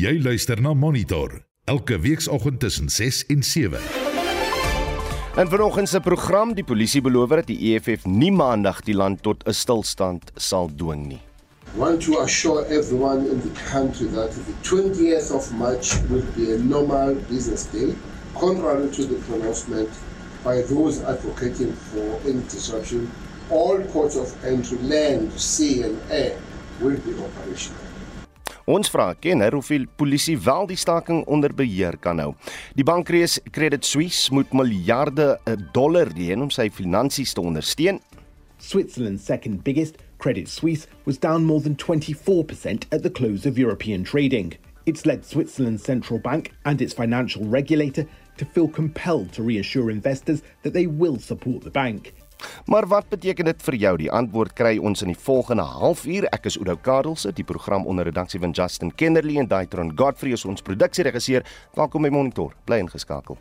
Jy luister na Monitor elke weekoggend tussen 6 en 7. En vanoggend se program, die polisie beloof dat die EFF nie maandag die land tot 'n stilstand sal dwing nie. want to assure everyone in the country that the 20th of March will be a normal business day, contrary to the pronouncement by those advocating for any disruption. All ports of entry, land, sea, and air will be operational. Ons vra kenner of die polisie wel die staking onder beheer kan hou. Die bankreis Credit Suisse moet miljarde eh, dollar leen om sy finansies te ondersteun. Switzerland's second biggest, Credit Suisse, was down more than 24% at the close of European trading. It's led Switzerland's central bank and its financial regulator to feel compelled to reassure investors that they will support the bank. Maar wat beteken dit vir jou? Die antwoord kry ons in die volgende halfuur. Ek is Oudo Karelse, die program onder redaksie van Justin Kennerly en Daitron Godfrey is ons produksieregisseur. Welkom by Monitor. Bly ingeskakel.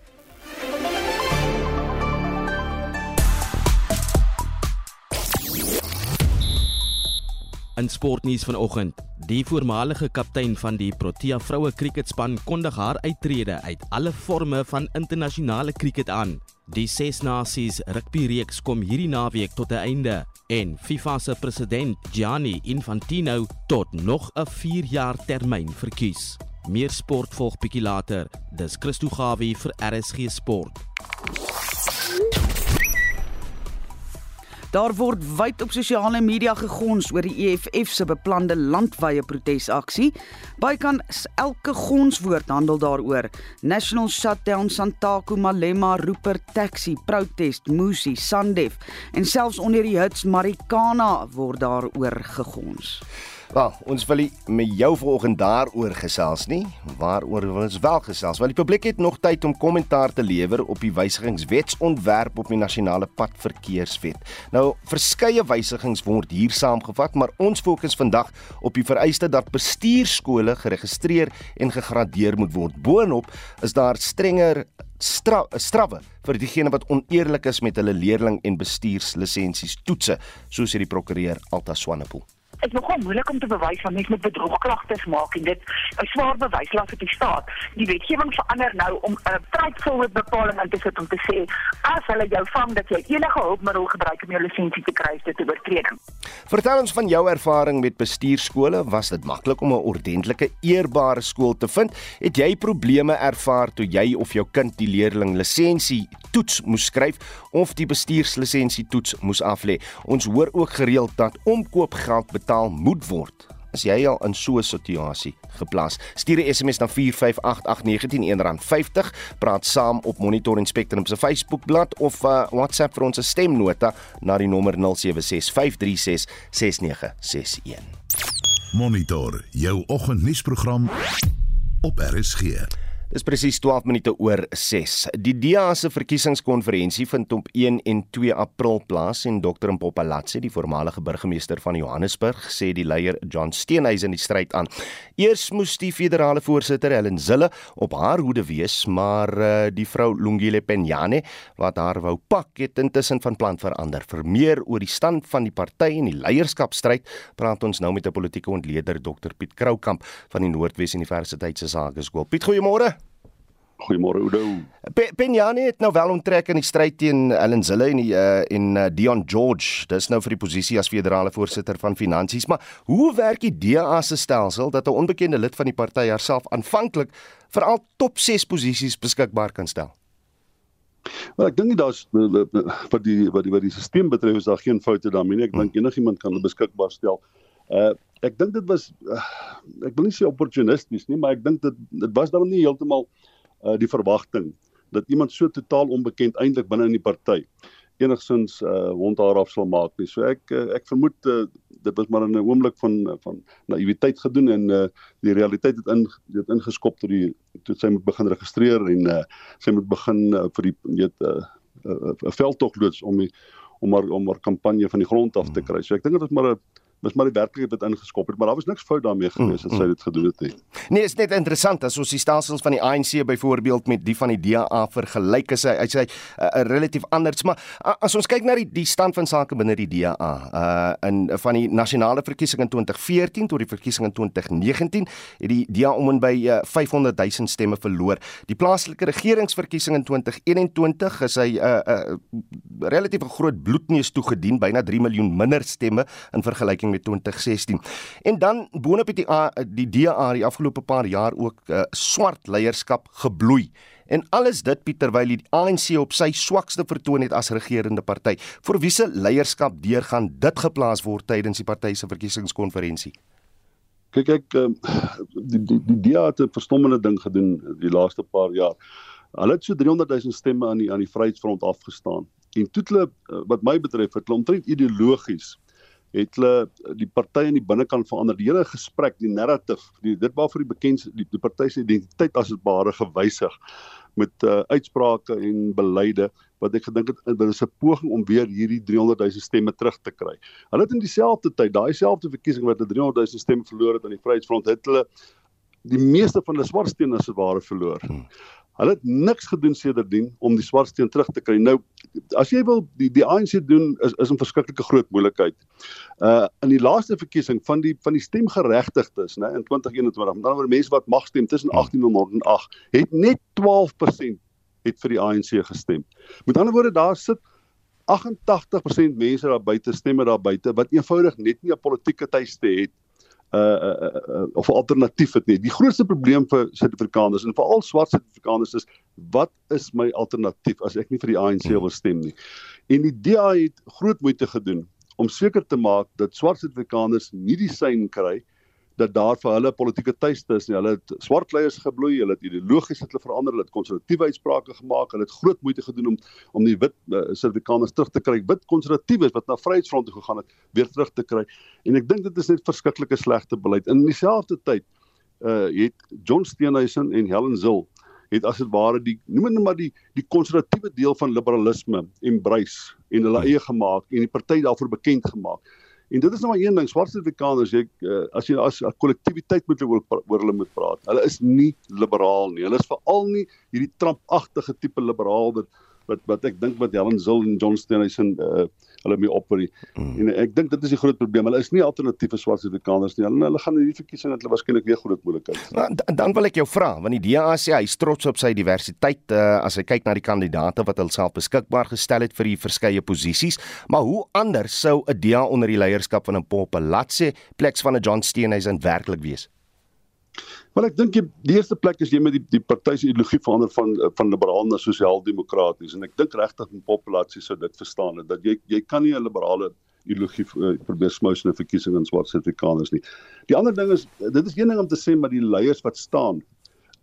In sportnuus vanoggend, die voormalige kaptein van die Protea vroue kriketspan kondig haar uittrede uit alle forme van internasionale kriket aan. Die Ses Nasies rugbyreeks kom hierdie naweek tot 'n einde en FIFA se president Gianni Infantino tot nog 'n 4 jaar termyn verkies. Meer sport volg bietjie later. Dis Christo Gawie vir RSG Sport. Daar word wyd op sosiale media gegons oor die EFF se beplande landwyse protesaksie. Bykans elke gonswoord handel daaroor. National Shutdown, Santaku, Malema, Roeper, Taxi, Protest, Musi, Sandef en selfs onder die hits Marikana word daaroor gegons. Wel, ons wil nie met jou vanoggend daaroor gesels nie. Waaroor wil ons wel gesels? Want die publiek het nog tyd om kommentaar te lewer op die wysigingswetsontwerp op die nasionale padverkeerswet. Nou, verskeie wysigings word hier saamgevat, maar ons fokus vandag op die vereiste dat bestuurskole geregistreer en gegradeer moet word. Boonop is daar strenger stra strawwe vir diegene wat oneerlik is met hulle leerling en bestuurslisensies toetse, soos sê die prokureur Alta Swanepoel is nogal moeilik om te bewys van mense met bedrogklagtes maak en dit 'n swaar bewyslas op die staat. Die wetgewing verander nou om 'n straightforward bepaling in te sit om te sê as hulle jou vang dat jy enige hulpmiddel gebruik om jou lisensie te kry, dit oortreding. Vertel ons van jou ervaring met bestuurskole. Was dit maklik om 'n ordentlike, eerbare skool te vind? Het jy probleme ervaar toe jy of jou kind die leerling lisensie toets moes skryf of die bestuurslisensie toets moes aflê? Ons hoor ook gereeld dat omkoopgeld betaal moet word. As jy al in so 'n situasie geplaas, stuur 'n SMS na 4588919 R50, praat saam op Monitor en Spectrum se Facebookblad of uh, WhatsApp vir ons stemnota na die nommer 0765366961. Monitor jou oggendnuusprogram op RSG. Dis presies 12 minute oor 6. Die DA se verkiesingskonferensie vind op 1 en 2 April plaas en Dr. Mpopalatsi, die voormalige burgemeester van Johannesburg, sê die leier John Steenhuisen die stryd aan. Eers moes die federale voorsitter Helen Zille op haar hoede wees, maar uh, die vrou Lungile Penyane wat haar wou pak, het intussen van plan verander. Vir meer oor die stand van die party en die leierskapstryd, praat ons nou met 'n politieke ontleder Dr. Piet Kroukamp van die Noordwes Universiteit se Sakeskool. Piet, goeiemôre. Goeiemôre Oudo. Penjani het nou wel onttrek in die stryd teen Ellen Zille en die uh, en uh, Dion George. Dis nou vir die posisie as federale voorsitter van finansies, maar hoe werk die DA se stelsel dat 'n onbekende lid van die party haarself aanvanklik vir al top 6 posisies beskikbaar kan stel? Wel ek dink daar's wat die wat die wat die stelsel betref is daar geen foute daarmee nie. Ek dink enigiemand kan hulle beskikbaar stel. Uh ek dink dit was uh, ek wil nie sê opportunisties nie, maar ek dink dit dit was dan nie heeltemal uh, die verwagting dat iemand so totaal onbekend eintlik binne in die party enigsins uh hond haar af sal maak nie. So ek uh, ek vermoed uh, dit was maar in 'n oomblik van van naïwiteit gedoen en uh die realiteit het in dit ingeskop tot die toe sy moet begin registreer en uh sy moet begin uh, vir die weet 'n uh, uh, uh, veldtog loods om die om maar om maar kampanje van die grond af te kry. So ek dink dit is maar 'n dis maar die werklikheid wat ingeskop het, maar daar was niks fout daarmee gewees dat sy dit gedoen het nie. Nee, is net interessant as ons die stelsels van die ANC byvoorbeeld met die van die DA vergelyk is hy hy sê uh, relatief anders, maar uh, as ons kyk na die die stand van sake binne die DA uh in van die nasionale verkiesing in 2014 tot die verkiesing in 2019 het die DA om en by uh, 500 000 stemme verloor. Die plaaslike regeringsverkiesing in 2021 is hy 'n uh, uh, relatief groot bloedneus toegedien, byna 3 miljoen minder stemme in vergelyking vergelyking met 2016. En dan boonop het die die DA die afgelope paar jaar ook uh, swart leierskap gebloei. En alles dit Pieter terwyl die ANC op sy swakste vertoon het as regerende party. Vir wiese leierskap deurgaan dit geplaas word tydens die party se verkiesingskonferensie. Kyk ek ehm, die die die DA het 'n verstommende ding gedoen die laaste paar jaar. Hulle het so 300 000 stemme aan die aan die Vryheidsfront afgestaan. En toe hulle eh, wat my betref het hulle omtrent ideologies het hulle die party aan die binnekant verander. Die hele gesprek, die narrative, die dit waarvoor die bekend die, die party se identiteit as dit ware gewysig met uh, uitsprake en beleide wat ek gedink het dit is 'n poging om weer hierdie 300 000 stemme terug te kry. Hulle het in dieselfde tyd, daai selfde verkiesing wat hulle 300 000 stemme verloor het aan die Vryheidsfront, het hulle die meeste van hulle swart stemme as ware verloor. Hulle het niks gedoen sedertdien om die swart steen terug te kry. Nou as jy wil die die ANC doen is is 'n verskriklike groot moeilikheid. Uh in die laaste verkiesing van die van die stemgeregtigdes, né, in 2021, met ander woorde mense wat mag stem tussen 18 en 108, het net 12% het vir die ANC gestem. Met ander woorde daar sit 88% mense daar buite stemme daar buite wat eenvoudig net nie 'n politieke tuiste het uh, uh, uh of 'n alternatief het nie. Die grootste probleem vir Suid-Afrikaners en veral swart Suid-Afrikaners is wat is my alternatief as ek nie vir die ANC hmm. wil stem nie. En die DA het groot moeite gedoen om seker te maak dat swart Suid-Afrikaners nie die sein kry nie dat daar vir hulle politieke tuiste is nie. Hulle het swart leiers gebloei, hulle het ideologies het hulle verander, hulle het konservatiewe uitsprake gemaak, hulle het groot moeite gedoen om om die wit uh, Suid-Afrikaners terug te kry, wit konservatiewes wat na Vryheidsfront toe gegaan het, weer terug te kry. En ek dink dit is net verskriklike slegte beleid. In dieselfde tyd uh het John Steenhuisen en Helen Zil het as dit ware die noem dit maar die die konservatiewe deel van liberalisme embrace en hulle eie gemaak en die party daarvoor bekend gemaak. En dit is nou maar een ding, swart Suid-Afrikaners, jy uh, as jy as 'n kollektiwiteit moet oor, oor hulle moet praat. Hulle is nie liberaal nie. Hulle is veral nie hierdie Trump-agtige tipe liberaal wat wat wat ek dink wat Helen Zil en John Steenhuisen uh hulle mee opbring. Mm. En ek dink dit is die groot probleem. Hulle is nie alternatiewe swart Suid-Afrikaners nie. Hulle hulle gaan in hierdie verkiesing dat hulle waarskynlik weer groot moeilikheid. Dan, dan wil ek jou vra, want die DA sê hy is trots op sy diversiteit uh as hy kyk na die kandidaate wat hulself beskikbaar gestel het vir die verskeie posisies, maar hoe anders sou 'n DA onder die leierskap van 'n Popalatse pleks van 'n John Steenhuisen werklik wees? Wel ek dink die eerste plek is jy met die die party se ideologie verander van van liberaal na sosiaal-demokraties en ek dink regtig 'n populasie sou dit verstaan dat jy jy kan nie 'n liberale ideologie uh, probeer smous in 'n verkiesing in swart Suid-Afrikaners nie. Die ander ding is dit is een ding om te sê maar die leiers wat staan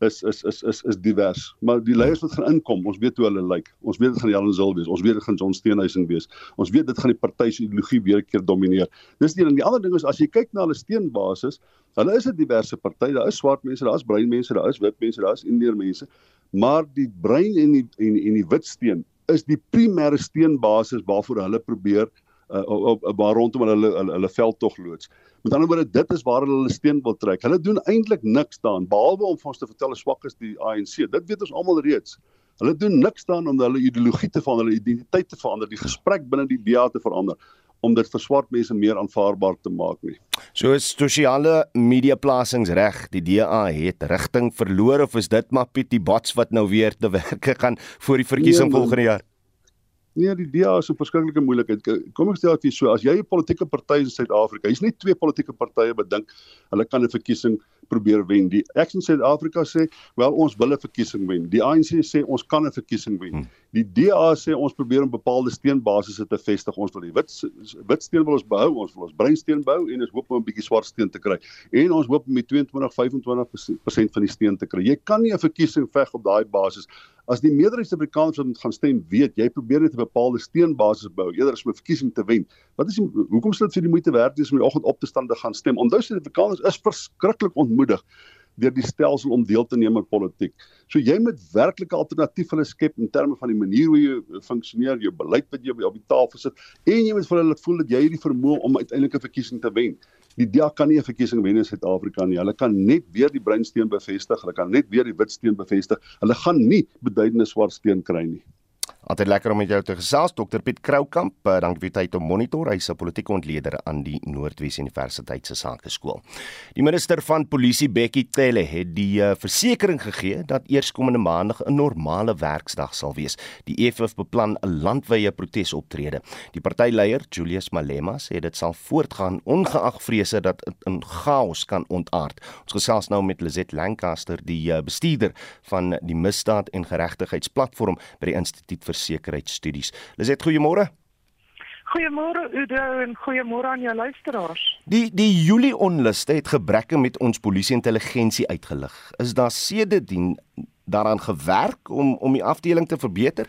is is is is is divers. Maar die leiers wat gaan inkom, ons weet hoe hulle lyk. Ons weet dit gaan Jan Zil wees. Ons weet dit gaan John Steenhuisen wees. Ons weet dit gaan die party se ideologie weer 'n keer domineer. Dis die en die ander ding is as jy kyk na hulle steenbasis, hulle is 'n diverse party. Daar is swart mense, daar is bruin mense, daar is wit mense, daar is indiër mense. Maar die bruin en die en, en die wit steen is die primêre steenbasis waarvoor hulle probeer uh, op, op waar rondom hulle hulle, hulle veldtog loods. Met ander woorde, dit is waar hulle hulle steen wil trek. Hulle doen eintlik niks daan behalwe om ons te vertel hoe swak is die ANC. Dit weet ons almal reeds. Hulle doen niks daan om hulle ideologie te verander, hulle identiteit te verander, die gesprek binne die DA te verander om dit vir swart mense meer aanvaarbaar te maak nie. So is sosiale media plasings reg. Die DA het rigting verloor of is dit maar Pietie Bots wat nou weer te werk gaan vir die verkiesing nee, volgende jaar? Nee, die DA is 'n verskriklike moeilikheid. Kom ek sê dit so, as jy 'n politieke party in Suid-Afrika, hier's nie twee politieke partye wat dink hulle kan 'n verkiesing probeer wen. Die ek in Suid-Afrika sê, wel ons wil 'n verkiesing wen. Die ANC sê ons kan 'n verkiesing wen. Hmm. Die DA sê ons probeer om bepaalde steenbasisse te vestig. Ons wil die wit wit steen wil ons behou, ons wil ons breinsteen bou en ons hoop om 'n bietjie swart steen te kry. En ons hoop om die 22-25% van die steen te kry. Jy kan nie 'n verkiesing veg op daai basis as die meerderheid van Afrikaners wat gaan stem weet jy probeer net 'n bepaalde steenbasis bou eerder as om 'n verkiesing te wen. Wat is die, hoekom sou dit vir die moeite werd wees om die oggend op te staan te gaan stem? Onthou Suid-Afrikaners is verskriklik ontmoedig. Deur die stelsel om deel te neem aan politiek. So jy moet werklik 'n alternatief hulle skep in terme van die manier hoe jy funksioneer, jou beleid wat jy op die tafel sit en jy moet vir hulle laat voel dat jy hierdie vermoë om uiteindelik 'n verkiesing te wen. Die DA kan nie 'n verkiesing wen in Suid-Afrika nie. Hulle kan net weer die bruinsteen bevestig, hulle kan net weer die witsteen bevestig. Hulle gaan nie beduidende swart steen kry nie. Altyd lekker om met jou te gesels, Dr Piet Kroukamp. Uh, dankie vir tyd om monitor. Hy's 'n politieke ontleder aan die Noordwes Universiteit se Sakeskool. Die minister van Polisie, Bekkie Cele, het die uh, versekering gegee dat eerskomende maandag 'n normale werksdag sal wees. Die EFF beplan 'n landwyse protesoptrede. Die partyleier, Julius Malema, sê dit sal voortgaan ongeag vrese dat dit in chaos kan ontaard. Ons gesels nou met Lizet Lancaster, die uh, bestuurder van die Misdaad en Geregtigheidsplatform by die Instituut vir Sekuriteitsstudies. Liset, goeiemôre. Goeiemôre Udo en goeiemôre aan jou luisteraars. Die die Julie onluste het gebreke met ons polisie intelligensie uitgelig. Is daar sedertdien daaraan gewerk om om die afdeling te verbeter?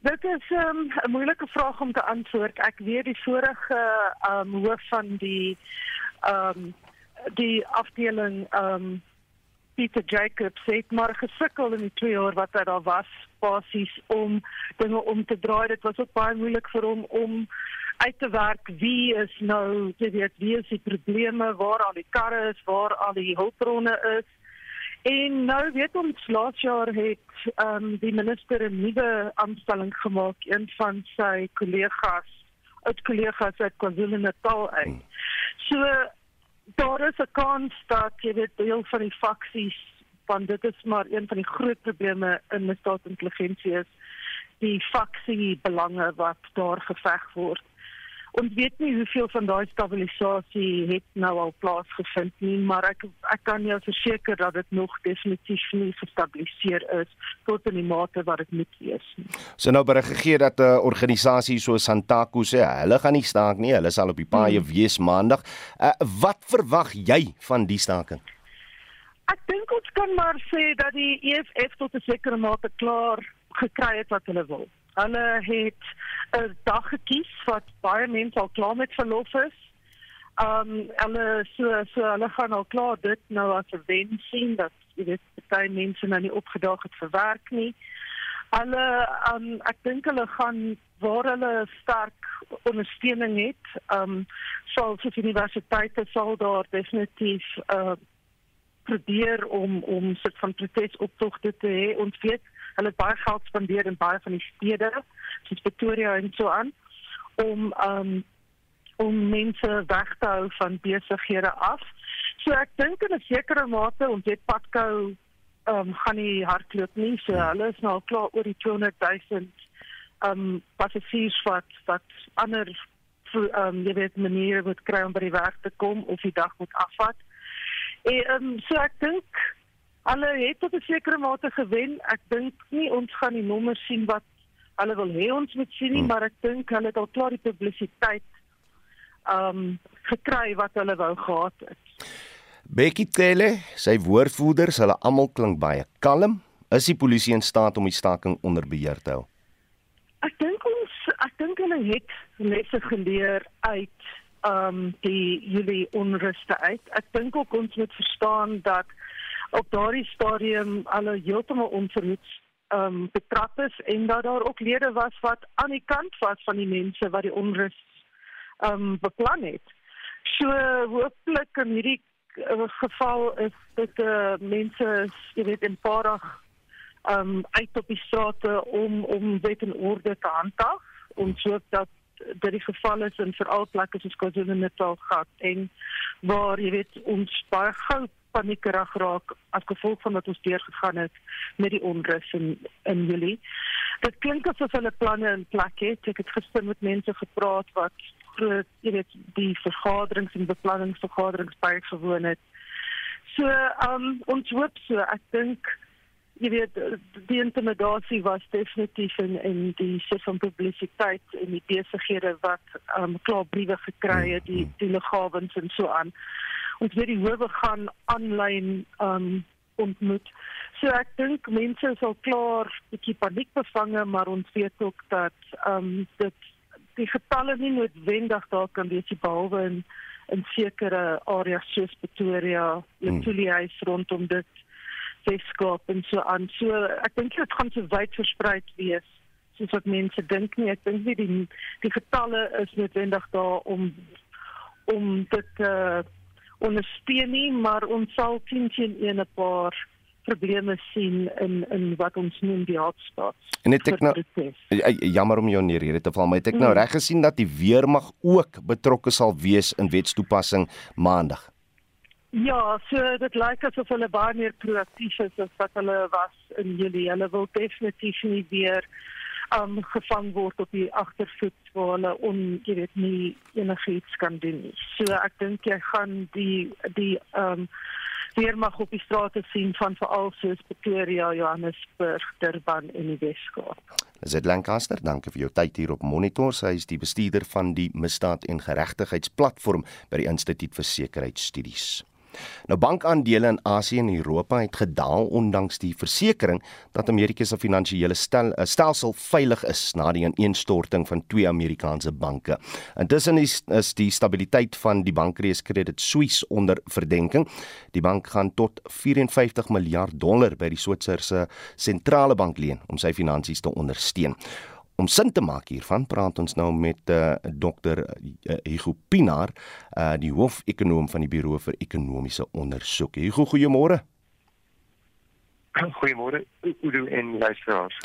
Dit is ehm, 'n um, moeilike vraag om te antwoord. Ek weet die vorige ehm um, hoof van die ehm um, die afdeling ehm um, Pieter Jacobs het maar gesukkel in die 2 jaar wat hy daar was basies om dinge om te draai. Dit was ook baie moeilik vir hom om uit te werk wie is nou, jy weet, wie is die probleme, waar al die karre is, waar al die hulpbronne is. En nou weet ons laas jaar het ehm um, die minister 'n nuwe aanstelling gemaak, een van sy kollegas, uit kollegas uit KwaZulu-Natal uit. So daar is 'n kans dat jy weet deel van die faksies van dit is maar een van die groot probleme in misdaadintelligensie is die faksie belange wat daar geveg word. Ons weet nie hoeveel van daai stabilisasie het nou al plaasgevind nie, maar ek ek kan jou verseker dat dit nog definitief nie gestabiliseer is tot in die mate wat dit moet wees nie. So nou berig gegee dat 'n uh, organisasie so Santaku sê hulle gaan nie staak nie, hulle sal op die paaie hmm. wees maandag. Uh, wat verwag jy van die staking? Ek dink ons kan maar sê dat die EFF tot 'n sekere mate klaar gekry het wat hulle wil. Hulle het 'n dag gekies wat baie mense al klaar met verlof is. Um hulle so so hulle gaan al klaar dit nou as 'n wen sien dat jy weet baie mense nou nie opgedaag het vir werk nie. Hulle um ek dink hulle gaan waar hulle sterk ondersteuning het, um sal vir universiteite sal daar definitief uh probeer om om sit van protesoptogte te hê. Ons weet hulle baie geld spandeer in baie van die stede, soos Pretoria en so aan, om um om mense weg te hou van besighede af. So ek dink in 'n sekere mate ons het Patco um gaan nie hardloop nie. So hulle is nou al klaar oor die 200 000 um passasiers wat wat ander um jy weet maniere moet kry om by die werk te kom of die dag moet afvat. En um, so ek dink hulle het tot 'n sekere mate gewen. Ek dink nie ons gaan die nommers sien wat hulle wil hê ons moet sien nie, hmm. maar ek dink hulle het al klaar die publisiteit um gekry wat hulle wou gehad het. Becky Tele, sy woordvoerders, hulle almal klink baie kalm. Is die polisie in staat om die staking onder beheer te hou? Ek dink ons ek dink hulle het lesse geleer uit um die jullie onruste uit. Ek dink ook ons moet verstaan dat op daardie stadium alle heeltemal onverhoeds um betrap is en dat daar ook lede was wat aan die kant was van die mense wat die onrus um beplan het. So hooplik in hierdie uh, geval is dit uh, mense jy weet in paardag um uit op die strate om om wet en orde te handhaaf. Ons hoop dat dat die geval is in veral plekke soos KwaZulu-Natal gehad en waar jy weet ons baie gou paniekerig raak as gevolg van wat ons deurgegaan het met die onrus in in Julie. Dit klink asof hulle planne in plek het. Ek het gister met mense gepraat wat groot jy weet die vergaderings en beplanningsvergaderings bygewoon het. So, ehm um, ons hoop so. Ek dink jy weet die intimidasie was definitief in in die soort van publisiteit en die besighede wat um klaar briewe gekry het die die liggawens en so aan. Ons weet die howe gaan aanlyn um ontmoet. So ek dink mense is al klaar bietjie paniek bevange maar ons weet ook dat um dit die getalle nie noodwendig daar kan wees behalwe in in sekere areas soos Pretoria, Letoile rondom dit Weskaap en so aan. So ek dink dit gaan so wyd versprei wees soos wat mense dink nie. Ek dink nie die die getalle is noodwendig daar om om dit uh ondersteun nie, maar ons sal teen teen 'n paar probleme sien in in wat ons noem die hotspots. En het ek nou jammer om jou neer hier te val, maar het ek nou reg gesien dat die weermag ook betrokke sal wees in wetstoepassing maandag? Ja, so dit lyk asof hulle baie meer proaktief is as wat hulle was in Julie. Hulle wil definitief nie weer um gevang word op die agtervoet waar hulle on jy weet nie enigiets kan doen nie. So ek dink jy gaan die die um weermag op die strate sien van veral soos Pretoria, Johannesburg, Durban en die Weskaap. Zed Lancaster, dankie vir jou tyd hier op Monitor. Sy is die bestuurder van die Misdaad en Geregtigheidsplatform by die Instituut vir Sekuriteitsstudies. Nou bankaandele in Asië en Europa het gedaal ondanks die versekering dat Amerika se finansiële stel, eh, stelsel veilig is na die ineenstorting van twee Amerikaanse banke. Intussen is, is die stabiliteit van die bankreis Credit Suisse onder verdenking. Die bank gaan tot 54 miljard dollar by die Switserse sentrale bank leen om sy finansies te ondersteun. Om sin te maak hiervan praat ons nou met uh, Dr. Uh, Hugo Pinaar, uh, die hoofekonoom van die Buro vir Ekonomiese Ondersoek. Hugo, goeiemôre. Goeiemôre, Udo en luisteraars.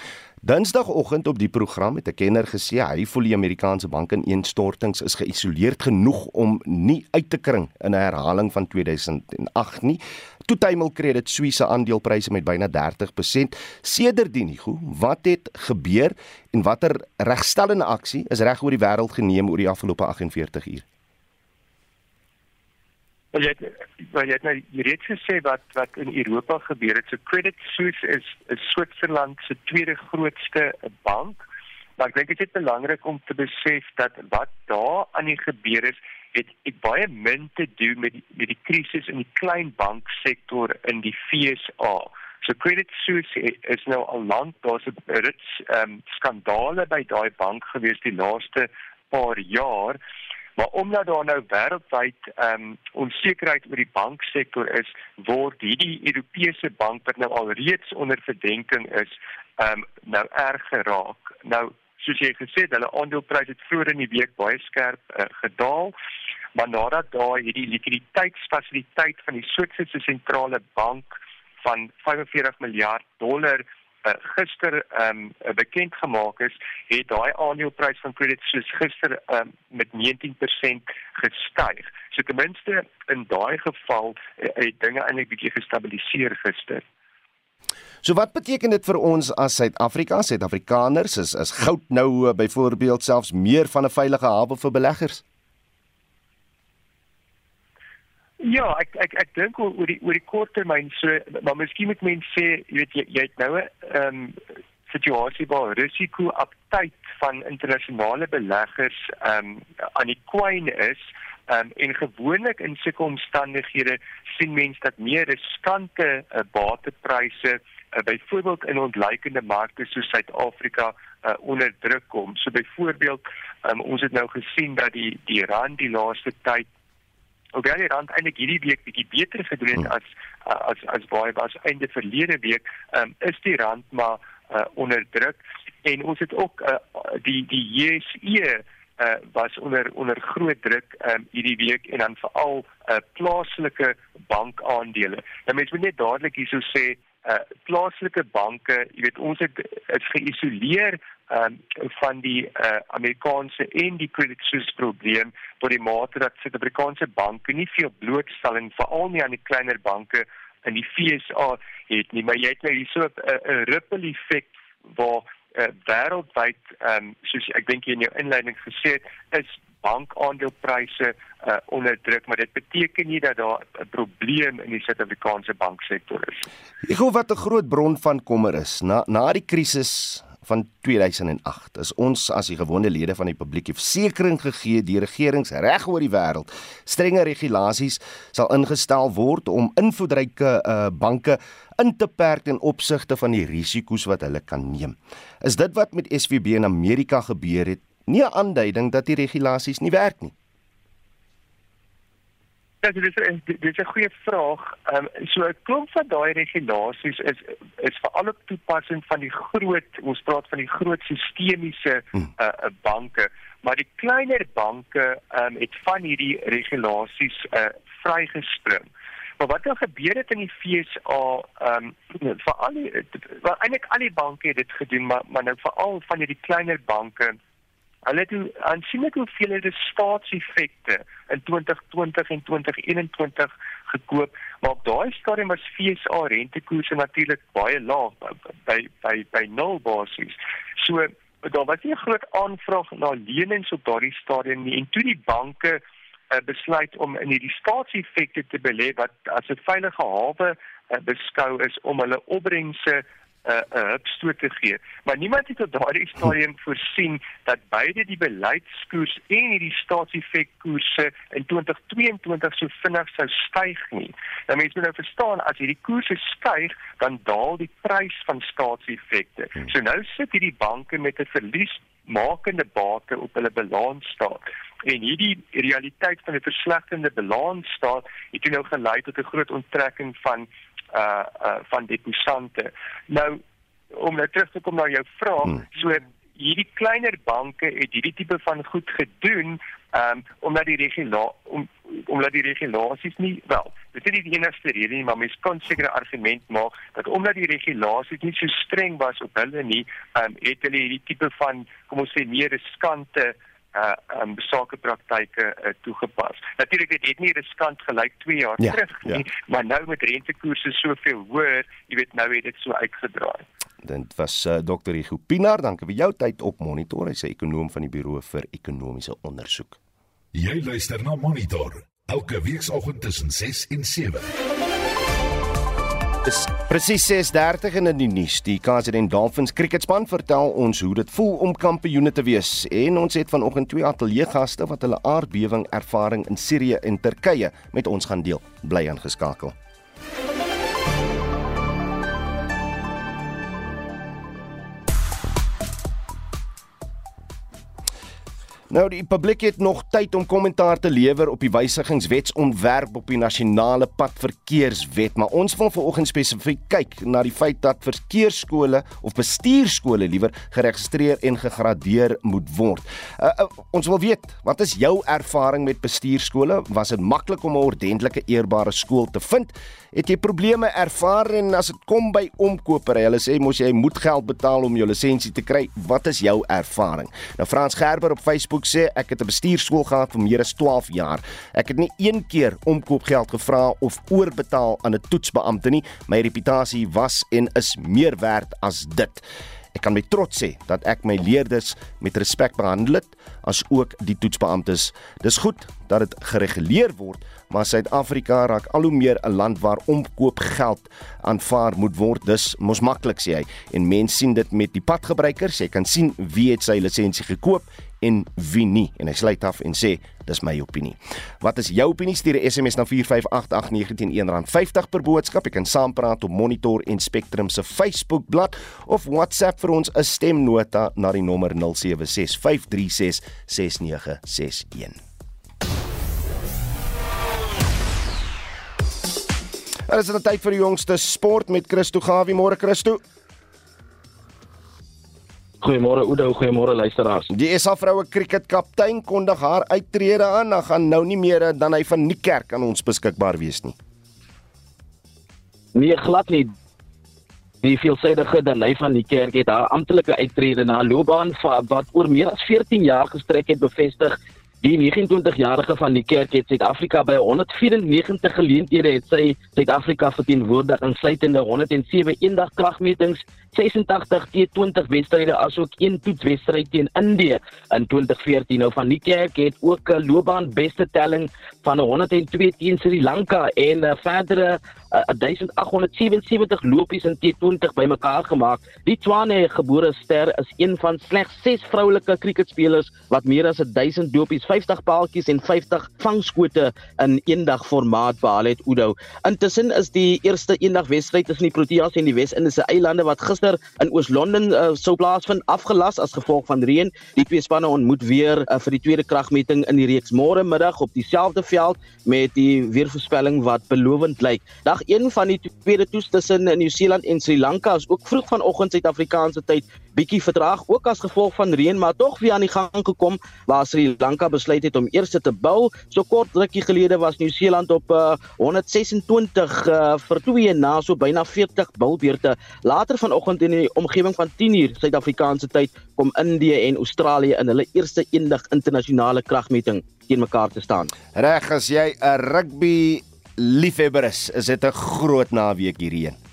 Dinsdagoggend op die program het 'n kenner gesê hy voel die Amerikaanse bankineenstortings is geïsoleerd genoeg om nie uit te kring in 'n herhaling van 2008 nie. Toetuimel Credit Suisse aandelepryse met byna 30%. Sedertdien, Hugo, wat het gebeur en watter regstellende aksie is reg oor die wêreld geneem oor die afgelope 48 uur? Wel jy wel jy het nou reeds gesê wat wat in Europa gebeur het. So Credit Suisse is is Switserland se tweede grootste bank. Maar ek dink dit is belangrik om te besef dat wat daar aan die gebeur is, het ek baie min te doen met die, met die krisis in die klein banksektor in die FSA. So Credit Suisse is nou al lank daar's 'n rits ehm um, skandale by daai bank gewees die laaste paar jaar. Maar omdat daar nou wêreldwyd ehm um, onsekerheid oor die banksektor is, word hierdie Europese bank wat nou al reeds onder verdenking is, ehm um, nou erg geraak. Nou soos jy gesê het, hulle aandelepryse het vroeër in die week baie skerp uh, gedaal, maar nadat daar hierdie likwiditeitsfasiliteit van die Switserse sentrale bank van 45 miljard dollar gister ehm um, bekend gemaak is, het daai aandeleprys van Credit Suisse gister um, met 19% gestyg. So ten minste in daai geval uh, het dinge eintlik bietjie gestabiliseer gister. So wat beteken dit vir ons as Suid-Afrika, Suid-Afrikaners, is is goud nou uh, byvoorbeeld selfs meer van 'n veilige hawe vir beleggers? Ja, ek ek ek dink oor die oor die kort termyn so maar miskien moet mense sê, jy weet jy, jy het nou 'n ehm um, situasie waar risiko aptyd van internasionale beleggers ehm um, aan die kwyn is. Um, en gewoonlik in sulke omstandighede sien mense dat meer riskante uh, batepryse uh, byvoorbeeld in ontleikende markte soos Suid-Afrika uh, onder druk kom. So byvoorbeeld um, ons het nou gesien dat die die rand die laaste tyd hoewel die rand eintlik hierdie week bietjie beter gedoen het hmm. as as as baie was einde verlede week, um, is die rand maar uh, onder druk en ons het ook uh, die die JSE uh, was onder onder groot druk um, hierdie week en dan veral uh, plaaslike bankaandele. Nou mense moet net dadelik hierso sê uh, plaaslike banke, jy weet ons het is geïsoleer um, van die uh, Amerikaanse en die Credit Suisse probleem tot die mate dat Suid-Afrikaanse banke nie veel blootstelling veral nie aan die kleiner banke in die FSA het nie maar jy het nou hierso 'n ripple effek waar uh, wêreldwyd um, soos ek dink jy in jou inleiding gesê het is bankaandelepryse uh, onder druk maar dit beteken nie dat daar 'n probleem in die Suid-Afrikaanse banksektor is. Ek hoor wat 'n groot bron van kommer is na na die krisis van 2008 is ons as die gewone lede van die publiek versekering gegee die regerings reg oor die wêreld strenge regulasies sal ingestel word om invloedryke uh, banke in te perk ten opsigte van die risiko's wat hulle kan neem. Is dit wat met SVB in Amerika gebeur het? Nie 'n aanduiding dat die regulasies nie werk nie. Ja, dit is dit is 'n goeie vraag. Ehm um, so 'n klomp van daai regulasies is is veral op toepassing van die groot ons praat van die groot sistemiese uh, uh, banke, maar die kleiner banke ehm um, het van hierdie regulasies uh, vrygespring. Maar wat nou gebeur het in die FSA ehm um, vir al die wel eintlik al die banke het dit gedoen, maar maar nou veral van hierdie kleiner banke Hulle het aansienlik hoeveel hulle staatseffekte in 2020 en 2021 gekoop, maar op daai stadium was FSA rentekoerse natuurlik baie laag by by by nul basis. So daar was nie 'n groot aanvraag na lenings op daardie stadium nie en toe die banke uh, besluit om in hierdie staatseffekte te belê wat as 'n veilige hawe uh, beskou is om hulle opbrengse 'n uh, 'n hupstoot te gee. Maar niemand het op daardie stadium voorsien dat beide die beleidskoers en hierdie staatseffekkoerse in 2022 so vinnig sou styg nie. Nou mense moet nou verstaan as hierdie koerse styg, dan daal die prys van staatseffekte. Hmm. So nou sit hierdie banke met 'n verlies makende bate op hulle balansstaat. En hierdie realiteit van 'n verslegtende balansstaat het nou gelei tot 'n groot onttrekking van uh uh van deposante. Nou om nou terug te kom na jou vraag, hmm. so hierdie kleiner banke het hierdie tipe van goed gedoen um omdat die regula om omdat die regulasies nie wel dit is nie die enigste rede nie maar mens kan seker 'n argument maak dat omdat die regulasies nie so streng was op hulle nie um het hulle hierdie tipe van kom ons sê meer riskante uh um sakepraktyke uh, toegepas. Natuurlik dit het nie riskant gelyk 2 jaar ja, terug nie, ja. maar nou met rentekoerse soveel hoër, jy weet nou het dit so uitgedraai. Dit was uh, Dr. Hugo Pinaar, dankie vir jou tyd op Monitor, hy's 'n ekonom van die Buro vir Ekonomiese Onderzoek. Jy luister na Monitor elke weekoggend tussen 6 en 7. Dis presies 6:30 in die nuus. Die KZN Dolphins cricketspan vertel ons hoe dit voel om kampioene te wees en ons het vanoggend twee ateljeegaste wat hulle aardbewing ervaring in Sirië en Turkye met ons gaan deel. Bly aangeskakel. Nou die publiek het nog tyd om kommentaar te lewer op die wysigingswetsontwerp op die nasionale padverkeerswet, maar ons wil vanoggend spesifiek kyk na die feit dat verkeersskole of bestuurskole liewer geregistreer en gegradeer moet word. Uh, uh, ons wil weet, wat is jou ervaring met bestuurskole? Was dit maklik om 'n ordentlike eerbare skool te vind? Het jy probleme ervaar en as dit kom by omkopery, hulle sê mos jy moet geld betaal om jou lisensie te kry. Wat is jou ervaring? Nou Frans Gerber op Facebook sê ek het 'n bestuurskool gehad vir meer as 12 jaar. Ek het nie een keer omkoopgeld gevra of oorbetaal aan 'n toetsbeampte nie. My reputasie was en is meer werd as dit. Ek kan met trots sê dat ek my leerders met respek behandel het as ook die toetsbeamptes. Dis goed dat dit gereguleer word, maar Suid-Afrika raak al hoe meer 'n land waar omkoopgeld aanvaar moet word. Dis mos maklik sê hy en mense sien dit met die padgebruikers. Jy kan sien wie het sy lisensie gekoop en wie nie en hy sluit af en sê dis my opinie. Wat is jou opinie? Stuur 'n SMS na 4588919 R50 per boodskap. Jy kan saampraat op Monitor en Spectrum se Facebook bladsy of WhatsApp vir ons 'n stemnota na die nommer 0765366961. Dit is 'n tyd vir die jongste sport met Christo Gawie. Môre Christo. Goeiemôre Oudo, goeiemôre luisteraars. Die SA vroue kriketkaptein kondig haar uittrede aan. Hy gaan nou nie meer dan hy van Niekerk aan ons beskikbaar wees nie. Nee, glad nie. Die veelsidige Danai van Niekerk het haar amptelike uittrede na 'n loopbaan wat oor meer as 14 jaar gestrek het bevestig. Die 29-jarige van die kerk het Suid-Afrika by 194 geleenthede het sy Suid-Afrika verteenwoordig insluitende 107 eendag kragmetings 86 T20 wedstryde asook een toetswedstryd teen Indië in 2014. Nou van die kerk het ook 'n loopbaan beste telling van 102 teen Sri Lanka en 'n verdere uh, 1877 lopies in T20 bymekaar gemaak. Die Tswane gebore ster is een van slegs 6 vroulike kriketspelers wat meer as 1000 lopies 50 paaltjies en 50 vangskote in eendag formaat behaal het Udo. Intussen is die eerste eendag wedstryd tussen die Proteas en die Wes-Indiese eilande wat gister in Oos-London uh, sou plaasvind afgelas as gevolg van reën. Die twee spanne ontmoet weer uh, vir die tweede kragmeting in die reeks môre middag op dieselfde veld met die weervoorspelling wat belovend lyk. Dag 1 van die tweede toets tussen Nieu-Seeland en Sri Lanka is ook vroeg vanoggend Suid-Afrikaanse tyd bietjie vertraag ook as gevolg van reën maar tog weer aan die gang gekom waar Sri Lanka besluit het om eers te bou. So kort rukkie gelede was Nieu-Seeland op uh, 126 uh, vir 2 na so byna 40 bulbeurte. Later vanoggend in die omgewing van 10uur Suid-Afrikaanse tyd kom Indië en Australië in hulle eerste eendag internasionale kragmeting teen mekaar te staan. Reg as jy 'n rugby liefhebber is, is dit 'n groot naweek hierheen.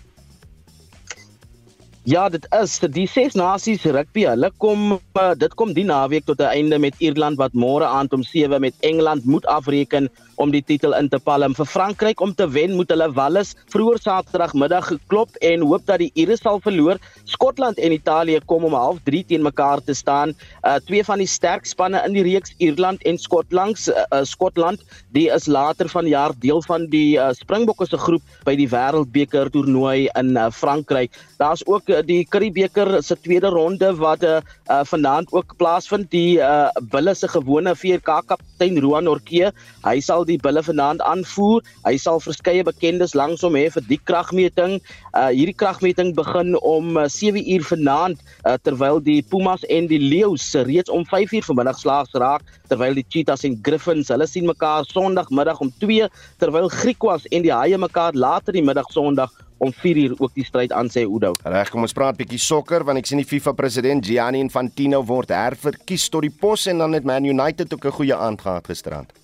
Ja, dit is die ses nasies rugby. Hulle kom uh, dit kom die naweek tot 'n einde met Ierland wat môre aand om 7 met Engeland moet afreken om die titel in te palm. Vir Frankryk om te wen moet hulle Wallis vroeër Saterdagmiddag geklop en hoop dat die Ire sal verloor. Skotland en Italië kom om 0:30 teen mekaar te staan. Uh twee van die sterk spanne in die reeks Ierland en Skotland. Uh, uh, Skotland, die is later vanjaar deel van die uh, Springbokke se groep by die Wêreldbeker toernooi in uh, Frankryk. Daar's ook die Curriebeeker se tweede ronde wat uh, uh vanaand ook plaasvind. Die uh Bulle se gewone 4K kaptein Roan Orkee, hy sal Bulle vanaand aanvoer. Hy sal verskeie bekendes langs hom hê vir die kragmeting. Uh hierdie kragmeting begin om uh, 7 uur vanaand uh, terwyl die Pumas en die Leeu's reeds om 5 uur vanmiddag slaags raak terwyl die Cheetahs en Griffins hulle sien mekaar Sondagmiddag om 2 terwyl Griquas en die Haie mekaar later die middag Sondag om 4 uur ook die stryd aan sê Oudo. Reg, kom ons praat bietjie sokker want ek sien die FIFA president Gianni Infantino word herverkies tot die pos en dan het Man United ook 'n goeie aand gehad gisterand.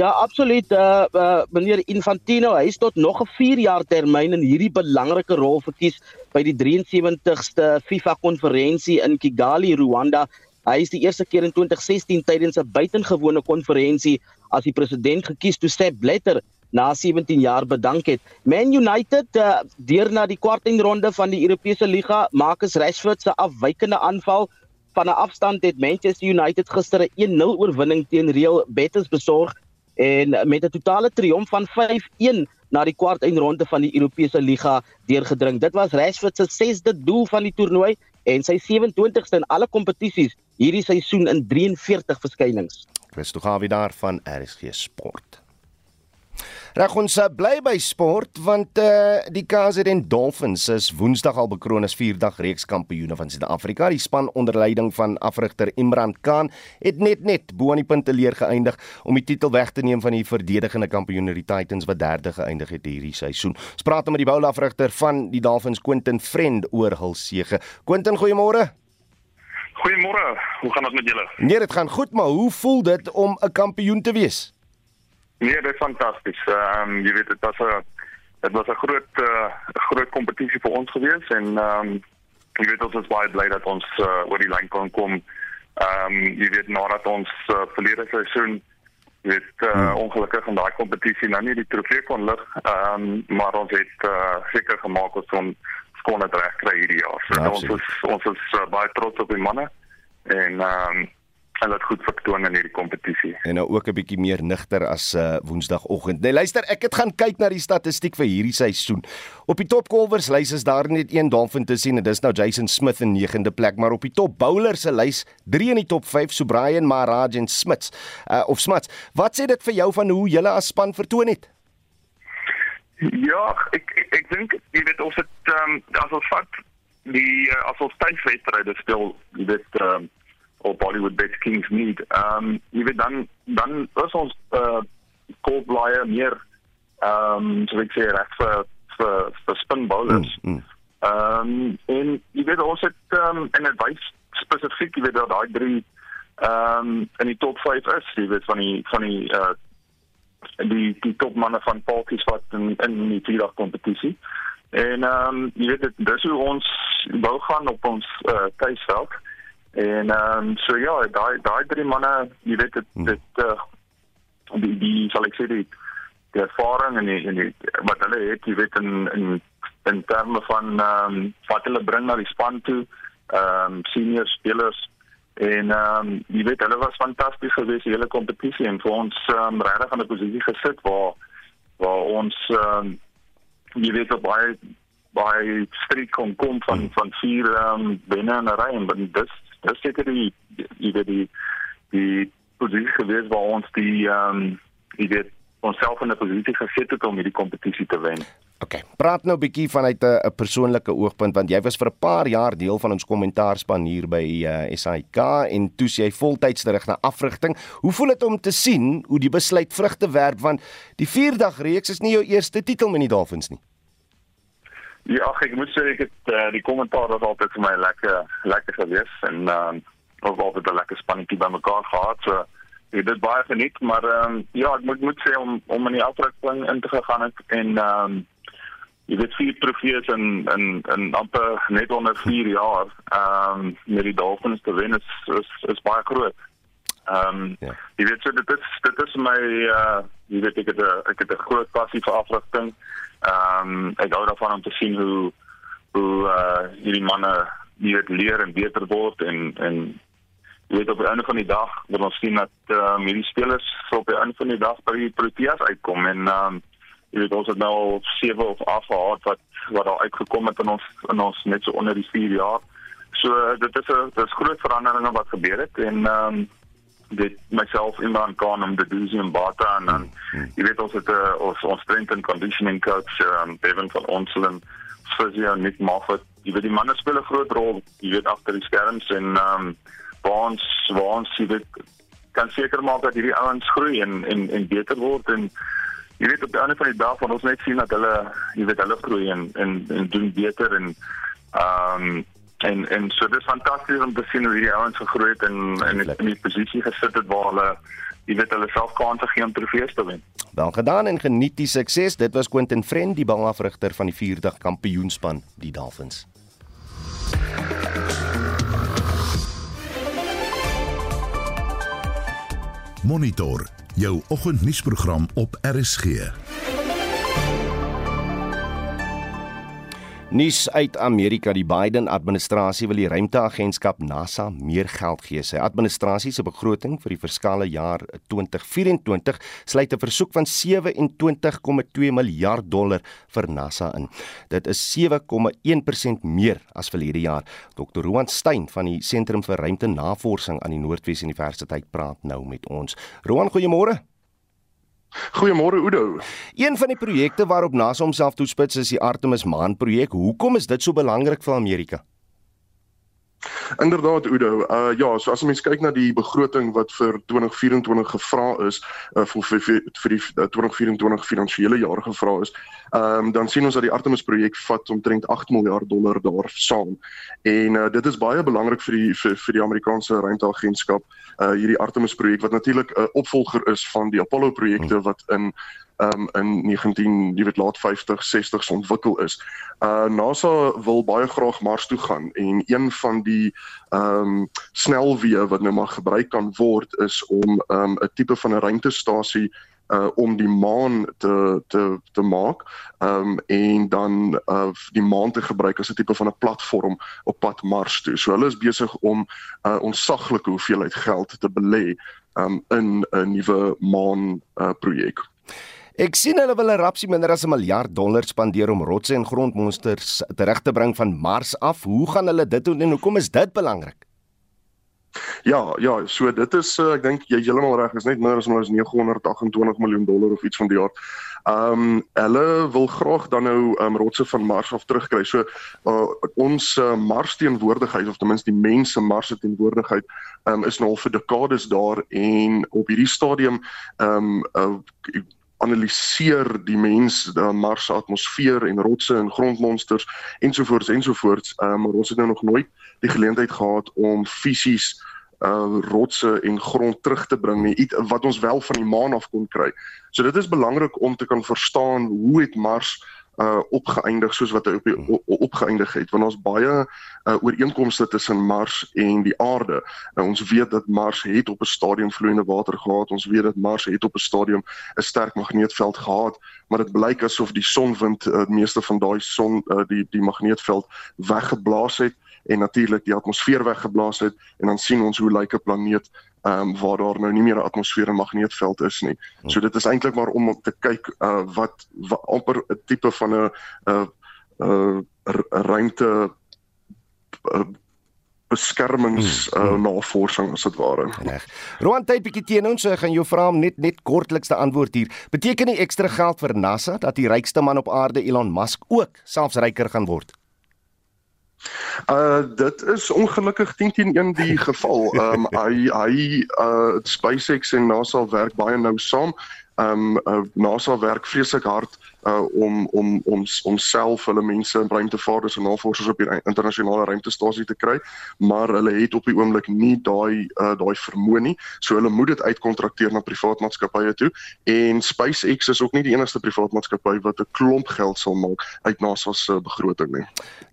Ja, absoluut. Uh, uh meneer Infantino, hy is tot nog 'n 4 jaar termyn in hierdie belangrike rol verkies by die 73ste FIFA konferensie in Kigali, Rwanda. Hy is die eerste keer in 2016 tydens 'n buitengewone konferensie as die president gekies toe Sepp Blatter na 17 jaar bedank het. Man United uh, deur na die kwartfinale van die Europese Liga, Marcus Rashford se afwykende aanval van 'n afstand het Manchester United gister 'n 1-0 oorwinning teen Real Betis besorg en met 'n totale triomf van 5-1 na die kwartfinale van die Europese Liga deurgedring. Dit was Rashford se sesde doel van die toernooi en sy 27ste in alle kompetisies hierdie seisoen in 43 verskynings. Christo Gawie daar van RSG Sport. Reg ons uh, bly by sport want uh, die KZN Dolphins is Woensdag al bekroon as vierdag reeks kampioene van Suid-Afrika. Die span onder leiding van afrigter Imran Khan het net net bo aan die punte leer geëindig om die titel weg te neem van die verdedigende kampioene die Titans wat derde geëindig het hierdie seisoen. Ons praat met die boulafrigter van die Dolphins Quentin Friend oor hul sege. Quentin, goeiemôre. Goeiemôre. Hoe gaan dit met julle? Nee, dit gaan goed, maar hoe voel dit om 'n kampioen te wees? Nee, dit is fantasties. Ehm um, jy weet dit was 'n dit was 'n groot uh, groot kompetisie vir ons gewees en ehm um, jy weet ons is baie bly dat ons uh, oor die lyn kon kom. Ehm um, jy weet nadat ons uh, verlede seisoen jy weet uh, hmm. ongelukkig in daai kompetisie nou nie die trofee kon lig, ehm um, maar ons het uh, seker gemaak ons kon skoon dit reg kry hierdie jaar. So, ja, ons is ons is uh, baie trots op die manne en ehm um, hulle het goed vertoon in hierdie kompetisie. En nou ook 'n bietjie meer nigter as uh, Woensdagoggend. Nee, luister, ek het gaan kyk na die statistiek vir hierdie seisoen. Op die top covers lys is daar net een Dolphin te sien en dis nou Jason Smith in 9de plek, maar op die top bowlers se lys 3 in die top 5, so Brian Maharaj en Smits. Uh, of Smits. Wat sê dit vir jou van hoe julle as span vertoon het? Ja, ek ek, ek dink jy weet of dit ehm um, as ons vat die uh, as ons tydwedstryde speel, jy weet ehm um, of Bollywood Bet Kings need. Ehm um, jy weet dan dan is ons uh cold blyer meer ehm um, so ek sê reg vir vir vir spin bowlers. Ehm mm, mm. um, en jy weet ons het ehm um, en dit wys spesifiek jy weet dat daai drie ehm um, in die top 5 is, jy weet van die van die uh die die topmanne van Palkies wat in in die vierdag kompetisie. En ehm um, jy weet dit dis hoe ons wou gaan op ons uh tuisveld. En ehm um, so ja, daai daai drie manne, jy weet dit hmm. dit uh, die die sal ek sê die die ervaring en die, en die wat hulle het, jy weet in in in terme van ehm um, wat hulle bring na die span toe, ehm um, senior spelers En ehm um, jy weet hulle was fantasties geweest die hele kompetisie en vir ons um, regtig aan 'n posisie gesit waar waar ons ehm um, jy weet op baie baie streek kon kom van mm. van vier ehm um, binne in 'n ry en dis dis seker die weet die die posisie geweest waar ons die ehm um, jy weet onsself in 'n posisie gesit het om hierdie kompetisie te wen. OK. Praat nou 'n bietjie vanuit 'n persoonlike oogpunt want jy was vir 'n paar jaar deel van ons kommentaarspan hier by uh, eh, SAK en toe jy voltyds terug na afrigting. Hoe voel dit om te sien hoe die besluit vrugte werp want die 4-dag reeks is nie jou eerste titel met die Dolphins nie. Ja, ek moet sê ek het uh, die kommentaar was altyd vir my lekker lekker gewees en ehm uh, ons het altyd 'n lekker spannetjie bymekaar gehad. So ek dit baie geniet, maar ehm um, ja, ek moet moet sê om om in die afrigting in te gegaan het en ehm um, jy weet vier trofees in in in amper net onder 4 jaar ehm um, met die Dolphins te wen is is, is baie groot. Ehm um, ja. jy weet so dit is dit is my uh jy weet ek het 'n ek het 'n groot passie vir afrigting. Ehm um, ek hou daarvan om te sien hoe hoe uh hierdie manne weet leer en beter word en en jy weet op die einde van die dag wil ons sien dat ehm um, hierdie spelers op die einde van die dag by die Proteas uitkom en ehm um, jy weet ons het nou al 7 of 8 gehad wat wat daar uitgekom het in ons in ons net so onder die 4 jaar. So dit is 'n dis groot veranderinge wat gebeur het en ehm um, dit myself in dan kan om te doen in Bata en dan jy weet ons het 'n uh, ons ons strength and conditioning coach um, Bevan van Onselen physio Nick Moffat. Jy weet die manne speel 'n groot rol, jy weet agter die skerms en ehm um, ons ons jy weet kan seker maak dat hierdie ouens groei en en en beter word en jy weet op die ander van die dag van ons net sien dat hulle jy weet hulle groei en en, en doen beter en ehm um, en en so dis fantasties om te sien hoe hierdie ouens gegroei het en en in die posisie gesit het waar hulle jy weet hulle self kans gegee om trofees te wen. Wel gedaan en geniet die sukses. Dit was Quentin Friend, die balafrigter van die 4dag kampioenspan, die Dolphins. Monitor jou oggendnuusprogram op RSG. Nuus uit Amerika, die Biden-administrasie wil die ruimteagentskap NASA meer geld gee. Sy administrasie se begroting vir die verskale jaar 2024 sluit 'n versoek van 27,2 miljard dollar vir NASA in. Dit is 7,1% meer as verlede jaar. Dr. Roan Stein van die Sentrum vir Ruimtenavorsing aan die Noordwes Universiteit praat nou met ons. Roan, goeiemôre. Goeiemôre Udo. Een van die projekte waarop NASA homself toespits is die Artemis maan projek. Hoekom is dit so belangrik vir Amerika? Inderdaad Udo, uh ja, so as mens kyk na die begroting wat vir 2024 gevra is, uh vir vir, vir, die 2024 uh, finansiële jaar gevra is, ehm um, dan sien ons dat die Artemis projek vat omtrent 8 miljard dollar daar saam. En uh dit is baie belangrik vir die vir, vir die Amerikaanse ruimteagentskap, uh hierdie Artemis projek wat natuurlik 'n uh, opvolger is van die Apollo projekte hmm. wat in um, in 19 jy weet laat 50 60s ontwikkel is. Uh NASA wil baie graag Mars toe gaan en een van die ehm um, snelweë wat nou maar gebruik kan word is om 'n um, tipe van 'n ruimtestasie uh om die maan te te te maak um en dan uh die maan te gebruik as 'n tipe van 'n platform op pad Mars toe. So hulle is besig om uh onsaglike hoeveelheid geld te belê um in 'n nuwe maan uh projek. Ek sien hulle wil 'n rapsie minder as 'n miljard dollar spandeer om rotse en grondmonsters terug te bring van Mars af. Hoe gaan hulle dit doen en hoekom is dit belangrik? Ja, ja, so dit is uh, ek dink jy heeltemal reg, is net minder as ons 928 miljoen dollar of iets van die aard. Ehm um, hulle wil graag dan nou um, rotse van Mars af terugkry. So uh, ons uh, Mars teenwoordigheid of ten minste die mense Mars se teenwoordigheid um, is nou al vir dekades daar en op hierdie stadium ehm um, uh, analiseer die mens die Mars se atmosfeer en rotse en grondmonsters ensovoorts ensovoorts um, maar ons het nou nog nooit die geleentheid gehad om fisies uh rotse en grond terug te bring nie iets wat ons wel van die maan af kon kry. So dit is belangrik om te kan verstaan hoe het Mars uh opgeëindig soos wat hy op die opgeëindig het want ons baie uh ooreenkomste tussen Mars en die aarde. Nou ons weet dat Mars het op 'n stadium vloeiende water gehad. Ons weet dat Mars het op 'n stadium 'n sterk magneetveld gehad, maar dit blyk asof die sonwind uh, meeste van daai son uh, die die magneetveld weggeblaas het en natuurlik die atmosfeer weggeblaas het en dan sien ons hoe lyk 'n planeet ehm um, waar daar nou nie meer 'n atmosfeer en magneetveld is nie. So dit is eintlik maar om te kyk uh wat, wat amper 'n tipe van 'n 'n ruimte uh, beskermings uh, hmm. navorsing as dit ware. Reg. Roan tyd bietjie teen ons, so ek gaan jou vra om net net kortlikste antwoord hier. Beteken die ekstra geld vir NASA dat die rykste man op aarde Elon Musk ook selfs ryker gaan word? Uh dit is ongelukkig 10 teen 1 die geval. Ehm um, hy hy uh SpaceX en NASA werk baie nou saam. Ehm um, uh, NASA werk vreeslik hard uh om om om homself hulle mense in ruimtevaarders en navorsers op die internasionale ruimtestasie te kry, maar hulle het op die oomblik nie daai uh daai vermoë nie. So hulle moet dit uitkontrakteer na privaat maatskappye toe en SpaceX is ook nie die enigste privaat maatskappy wat 'n klomp geld sal maak uit NASA se begroting nie.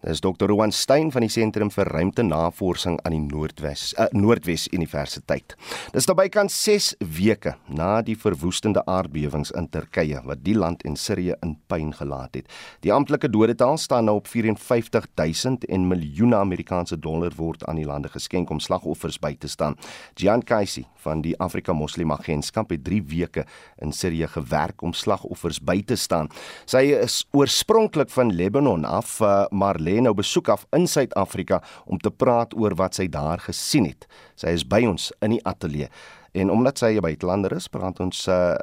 Dis Dr. Rowan Stein van die Sentrum vir Ruimtenavorsing aan die Noordwes uh, Noordwes Universiteit. Dis naby kan 6 weke na die verwoestende aardbewings in Turkye wat die land en Sirië in pyn gelaat het. Die amptelike dodetal staan nou op 54000 en miljoene Amerikaanse dollar word aan die lande geskenk om slagoffers by te staan. Gian Kaisi van die Afrika Moslem Agentskap het 3 weke in Sirië gewerk om slagoffers by te staan. Sy is oorspronklik van Lebanon af, eh, maar lê nou besoek af in Suid-Afrika om te praat oor wat sy daar gesien het. Sy is by ons in die ateljee. En omdat sy 'n buitelander is, praat ons uh,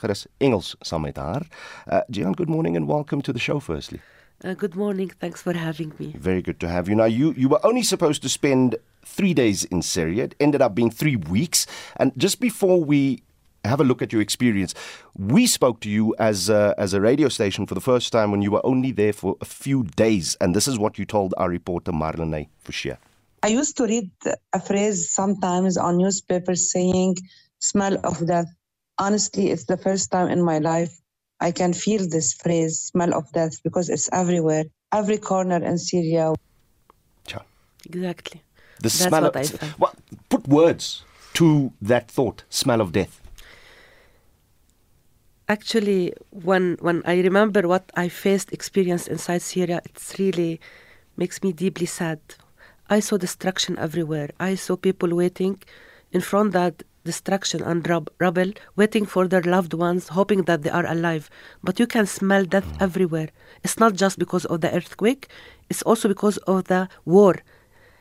gerus Engels saam met haar. Uh, Gian, good morning and welcome to the show firstly. Uh, good morning. Thanks for having me. Very good to have you. Now you you were only supposed to spend 3 days in Syria. It ended up being 3 weeks. And just before we have a look at your experience. We spoke to you as a, as a radio station for the first time when you were only there for a few days, and this is what you told our reporter Marlene Fouchier. I used to read a phrase sometimes on newspapers saying, smell of death. Honestly, it's the first time in my life I can feel this phrase, smell of death, because it's everywhere, every corner in Syria. Exactly. The That's smell what of I felt. Well, put words to that thought, smell of death. Actually, when when I remember what I faced, experienced inside Syria, it's really makes me deeply sad. I saw destruction everywhere. I saw people waiting in front of that destruction and rub- rubble, waiting for their loved ones, hoping that they are alive. But you can smell death everywhere. It's not just because of the earthquake, it's also because of the war.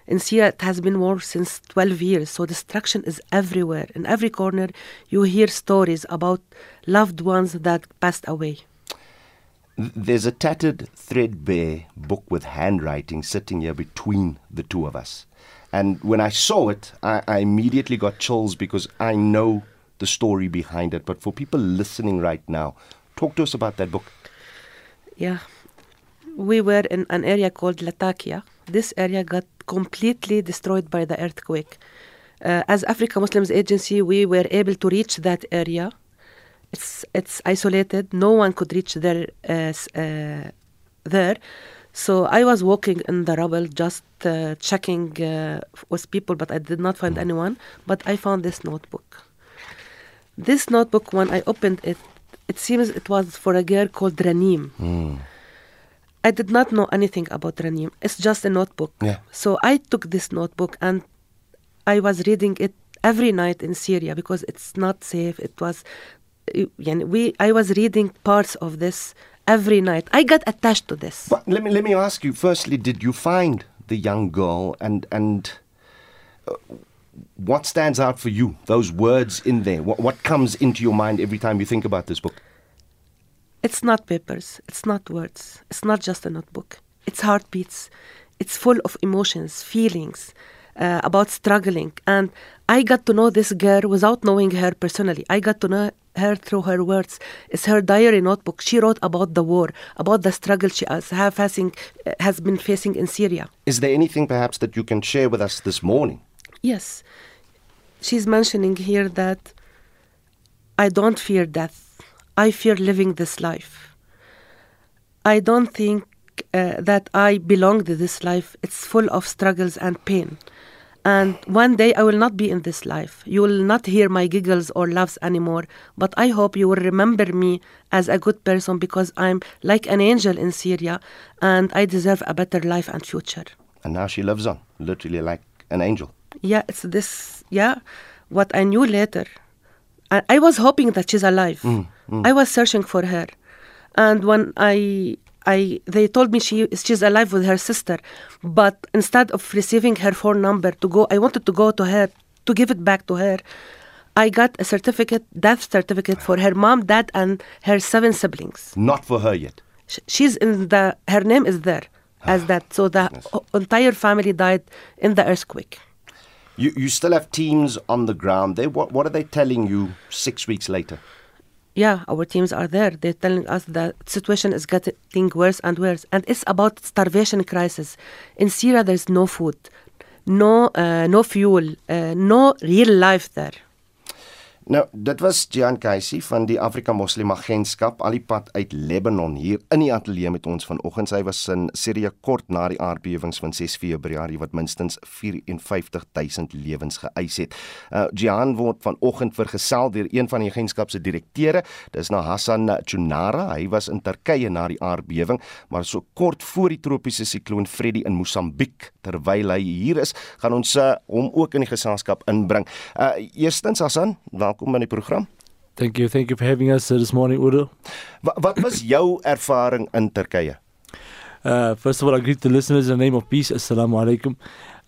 In Syria, it has been war since 12 years, so destruction is everywhere. In every corner, you hear stories about loved ones that passed away. There's a tattered, threadbare book with handwriting sitting here between the two of us. And when I saw it, I, I immediately got chills because I know the story behind it. But for people listening right now, talk to us about that book. Yeah. We were in an area called Latakia. This area got completely destroyed by the earthquake. Uh, as Africa Muslims Agency, we were able to reach that area it's it's isolated. No one could reach there uh, uh, there. So I was walking in the rubble, just uh, checking uh, with people, but I did not find hmm. anyone. But I found this notebook. This notebook, when I opened it, it seems it was for a girl called Ranim. Mm. I did not know anything about Ranim. It's just a notebook. Yeah. So I took this notebook and I was reading it every night in Syria because it's not safe. It was we. I was reading parts of this every night. I got attached to this. But let me let me ask you. Firstly, did you find the young girl and and uh, what stands out for you? Those words in there. What what comes into your mind every time you think about this book? It's not papers. It's not words. It's not just a notebook. It's heartbeats. It's full of emotions, feelings uh, about struggling. And I got to know this girl without knowing her personally. I got to know her through her words. is her diary notebook. She wrote about the war, about the struggle she has, have facing, uh, has been facing in Syria. Is there anything perhaps that you can share with us this morning? Yes. She's mentioning here that I don't fear death. I fear living this life. I don't think uh, that I belong to this life. It's full of struggles and pain. And one day I will not be in this life. You will not hear my giggles or laughs anymore. But I hope you will remember me as a good person because I'm like an angel in Syria and I deserve a better life and future. And now she lives on, literally like an angel. Yeah, it's this. Yeah, what I knew later. I, I was hoping that she's alive. Mm, mm. I was searching for her, and when I. I, they told me she she's alive with her sister, but instead of receiving her phone number to go, I wanted to go to her to give it back to her. I got a certificate, death certificate for her mom, dad, and her seven siblings. Not for her yet. She's in the. Her name is there ah, as that. So the entire family died in the earthquake. You you still have teams on the ground there. What what are they telling you six weeks later? Yeah, our teams are there. They're telling us the situation is getting worse and worse, and it's about starvation crisis. In Syria, there's no food, no uh, no fuel, uh, no real life there. Nou, dit was Jean Casey van die Afrika Moslem Agentskap al die pad uit Lebanon hier in die ateljee met ons vanoggend. Sy was in Sirië kort na die aardbewings van 6 Februarie wat minstens 54000 lewens geëis het. Uh Jean word vanoggend vergesel deur een van die agentskap se direkteure. Dis na Hassan Chunara. Hy was in Turkye na die aardbewing, maar so kort voor die tropiese sikloon Freddy in Mosambiek terwyl hy hier is, gaan ons uh, hom ook in die geselskap inbring. Uh eerstens Hassan, welkom in die program. Thank you. Thank you for having us this morning, Udo. Wat, wat was jou ervaring in Turkye? Uh, first of all, I greet the listeners in the name of peace. Assalamu alaikum.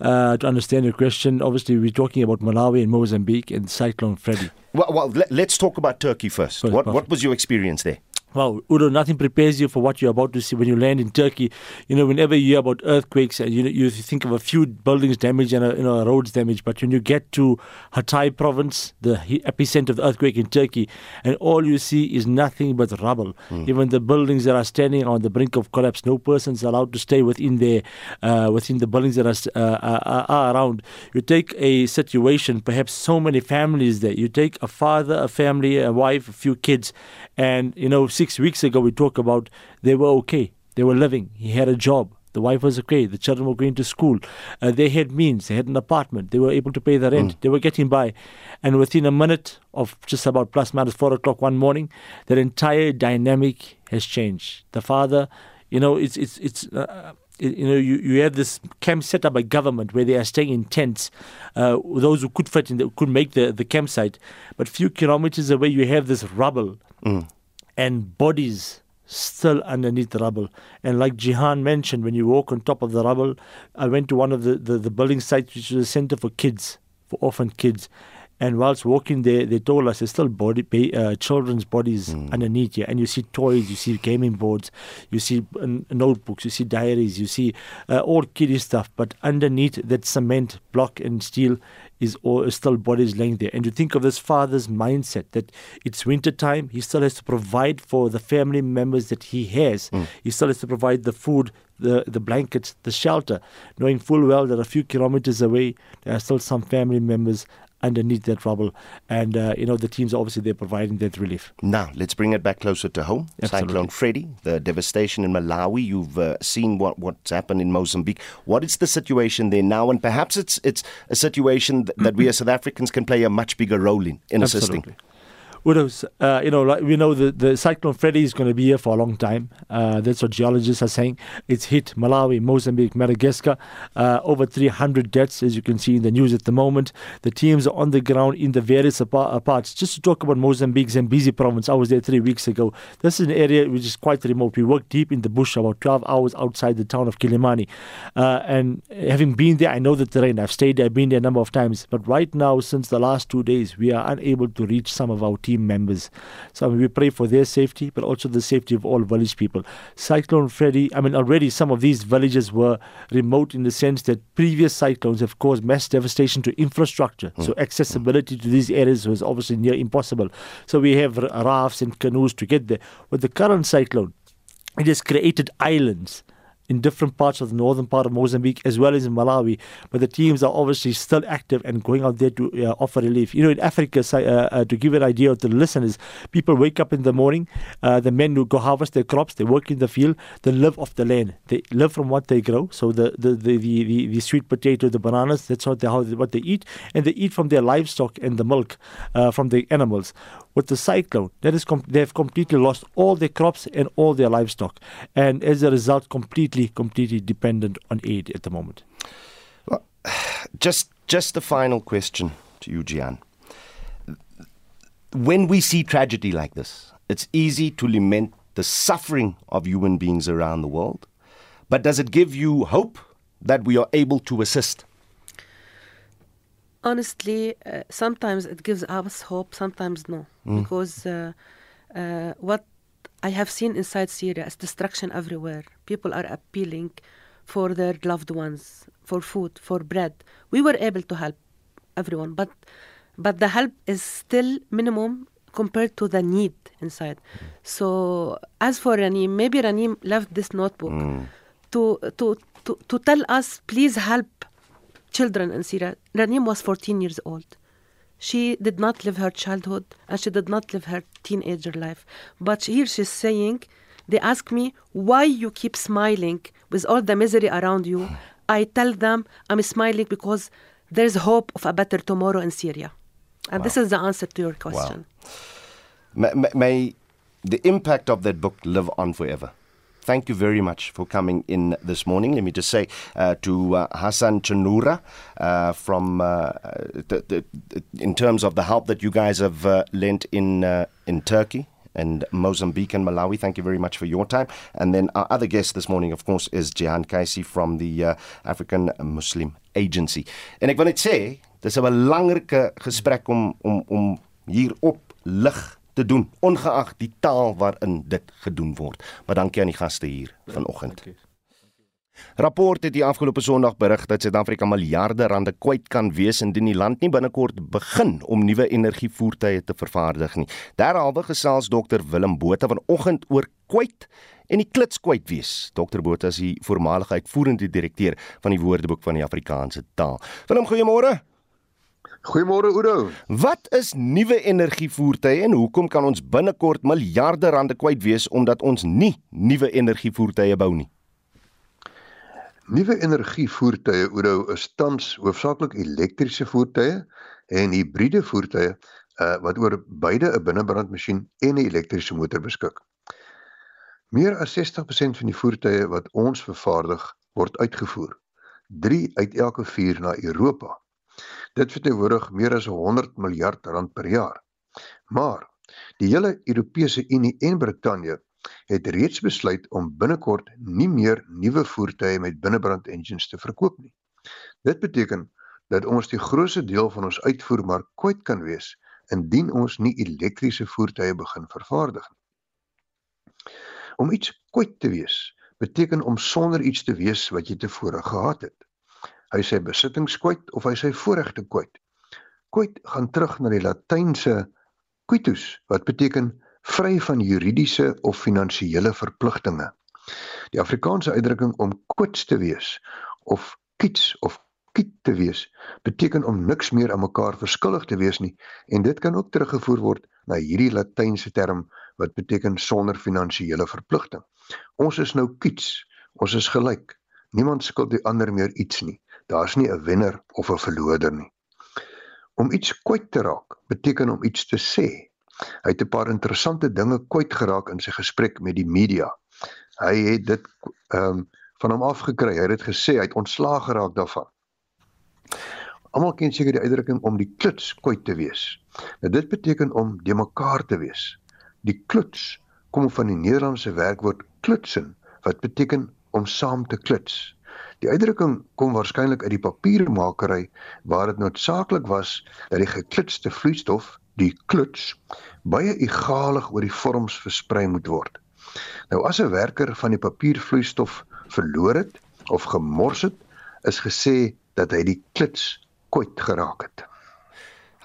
Uh, to understand your question, obviously, we're talking about Malawi and Mozambique and Cyclone Freddy. Well, well let, let's talk about Turkey first. First, what, what perfect. was your experience there? Wow, Udo, nothing prepares you for what you're about to see when you land in Turkey. You know, whenever you hear about earthquakes, and you know, you think of a few buildings damaged and a, you know roads damaged, but when you get to Hatay province, the epicenter of the earthquake in Turkey, and all you see is nothing but rubble. Hmm. Even the buildings that are standing on the brink of collapse, no person's allowed to stay within their uh, within the buildings that are, uh, are, are around. You take a situation, perhaps so many families there. You take a father, a family, a wife, a few kids, and you know, six weeks ago we talked about they were okay, they were living. He had a job. The wife was okay. The children were going to school. Uh, they had means. They had an apartment. They were able to pay the rent. They were getting by. And within a minute of just about plus minus four o'clock one morning, that entire dynamic has changed. The father, you know, it's it's it's. Uh, you you know, you, you have this camp set up by government where they are staying in tents. Uh, those who could fit in, the, could make the, the campsite, but few kilometers away you have this rubble and bodies still underneath the rubble. And like Jihan mentioned, when you walk on top of the rubble, I went to one of the, the, the building sites, which is a center for kids, for orphan kids. And whilst walking there, they told us there's still body, uh, children's bodies underneath here. And you see toys, you see gaming boards, you see uh, notebooks, you see diaries, you see uh, all kiddie stuff. But underneath that cement block and steel is all still bodies laying there. And you think of this father's mindset that it's winter time, he still has to provide for the family members that he has. Hmm. He still has to provide the food, the, the blankets, the shelter, knowing full well that a few kilometers away there are still some family members underneath that rubble. And uh, you know the teams obviously they're providing that relief. Now, let's bring it back closer to home. Absolutely. Cyclone Freddy, the devastation in Malawi. You've uh, seen what, what's happened in Mozambique. What is the situation there now? And perhaps it's it's a situation th- that we as South Africans can play a much bigger role in, in assisting. Uh, you know, like we know the, the cyclone Freddy is going to be here for a long time. Uh, that's what geologists are saying. It's hit Malawi, Mozambique, Madagascar. Uh, over 300 deaths, as you can see in the news at the moment. The teams are on the ground in the various uh, parts. Just to talk about Mozambique, Zambezi province, I was there three weeks ago. This is an area which is quite remote. We work deep in the bush, about 12 hours outside the town of Kilimani. Uh, and having been there, I know the terrain. I've stayed there, I've been there a number of times. But right now, since the last two days, we are unable to reach some of our team members. So we pray for their safety, but also the safety of all village people. Cyclone Freddy, I mean, already some of these villages were remote in the sense that previous cyclones have caused mass devastation to infrastructure. So hmm. accessibility to these areas was obviously near impossible. So we have r- rafts and canoes to get there. With the current cyclone, it has created islands in different parts of the northern part of Mozambique as well as in Malawi. But the teams are obviously still active and going out there to uh, offer relief. You know, in Africa, uh, uh, to give an idea to the listeners, people wake up in the morning, uh, the men who go harvest their crops, they work in the field, they live off the land. They live from what they grow. So the, the, the, the, the, the sweet potato, the bananas, that's what they, how what they eat. And they eat from their livestock and the milk uh, from the animals. With the cyclone, that is com- they've completely lost all their crops and all their livestock, and as a result, completely, completely dependent on aid at the moment. Well, just, just the final question to you, Gian. When we see tragedy like this, it's easy to lament the suffering of human beings around the world, but does it give you hope that we are able to assist? Honestly, uh, sometimes it gives us hope, sometimes no. Mm. Because uh, uh, what I have seen inside Syria is destruction everywhere. People are appealing for their loved ones, for food, for bread. We were able to help everyone, but but the help is still minimum compared to the need inside. So as for Ranim, maybe Ranim left this notebook Mm. to, to to to tell us, please help children in Syria. Ranim was 14 years old. She did not live her childhood and she did not live her teenager life. But here she's saying, they ask me, why you keep smiling with all the misery around you? Hmm. I tell them I'm smiling because there's hope of a better tomorrow in Syria. And this is the answer to your question. May, may, may the impact of that book live on forever. Thank you very much for coming in this morning. Let me just say uh, to uh, Hassan Chanura uh, from uh, the, the, in terms of the help that you guys have uh, lent in uh, in Turkey and Mozambique and Malawi. Thank you very much for your time. And then our other guest this morning, of course, is Jehan Kaisi from the uh, African Muslim Agency. En ek wil net sê, dis 'n belangrike gesprek om om om hier op lig te doen ongeag die taal waarin dit gedoen word. Maar dankie aan die gaste hier vanoggend. Rapport het die afgelope Sondag berig dat Suid-Afrika miljarde rande kwyt kan wees indien die land nie binnekort begin om nuwe energievoertuie te vervaardig nie. Derhalwe gesels Dr Willem Botha vanoggend oor kwyt en die klits kwyt wees. Dr Botha is die voormalige uitvoerende direkteur van die Woordeboek van die Afrikaanse taal. Willem, goeiemôre. Goeiemôre Oudo. Wat is nuwe energievoertuie en hoekom kan ons binnekort miljarde rande kwyt wees omdat ons nie nuwe energievoertuie bou nie? Nuwe energievoertuie Oudo is tans hoofsaaklik elektriese voertuie en hibriede voertuie uh, wat oor beide 'n binnebrandmasjien en 'n elektriese motor beskik. Meer as 60% van die voertuie wat ons vervaardig word uitgevoer. 3 uit elke 4 na Europa. Dit verteenwoordig meer as 100 miljard rand per jaar. Maar die hele Europese Unie en Brittanje het reeds besluit om binnekort nie meer nuwe voertuie met binnebrand engines te verkoop nie. Dit beteken dat ons die grootste deel van ons uitvoer maar kwyt kan wees indien ons nie elektriese voertuie begin vervaardig nie. Om iets kwyt te wees beteken om sonder iets te wees wat jy tevore gehad het. Hy sê besittings kwyt of hy sê voorregte kwyt. Kwyt gaan terug na die Latynse quitus wat beteken vry van juridiese of finansiële verpligtinge. Die Afrikaanse uitdrukking om kwits te wees of kits of kiet te wees beteken om niks meer aan mekaar verskillig te wees nie en dit kan ook teruggevoer word na hierdie latynse term wat beteken sonder finansiële verpligting. Ons is nou kits, ons is gelyk. Niemand skuld die ander meer iets nie. Daar's nie 'n wenner of 'n verloder nie. Om iets kwyt te raak beteken om iets te sê Hy het 'n paar interessante dinge kwyt geraak in sy gesprek met die media. Hy het dit ehm um, van hom afgekry. Hy het dit gesê hy het ontslaag geraak daarvan. Almal ken seker die uitdrukking om die kluts kwyt te wees. Nou dit beteken om de mekaar te wees. Die kluts kom van die Nederlandse werkwoord klutsen wat beteken om saam te kluts. Die uitdrukking kom waarskynlik uit die papiermakery waar dit noodsaaklik was dat die geklutste vloeistof, die kluts, baie egalig oor die vorms versprei moet word. Nou as 'n werker van die papiervloeistof verloor het of gemors het, is gesê dat hy die kluts kwyt geraak het.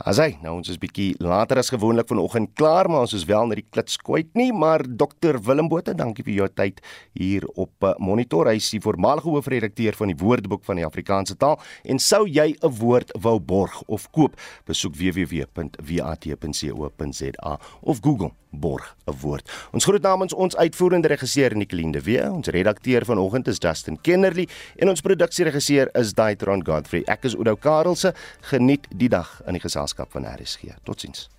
Asai, nou ons is bietjie later as gewoonlik vanoggend klaar, maar ons is wel net die klits kwyt nie, maar dokter Willem Botha, dankie vir jou tyd hier op uh, Monitor. Hy is die voormalige hoofredakteur van die Woordeboek van die Afrikaanse taal en sou jy 'n woord wou borg of koop, besoek www.wat.co.za of Google borg 'n woord. Ons groet namens ons uitvoerende regisseur Nicoline de Wee, ons redakteur vanoggend is Justin Kennerly en ons produksieregisseur is Daitron Godfrey. Ek is Oudo Karelse. Geniet die dag in die geselskap van RSG. Totsiens.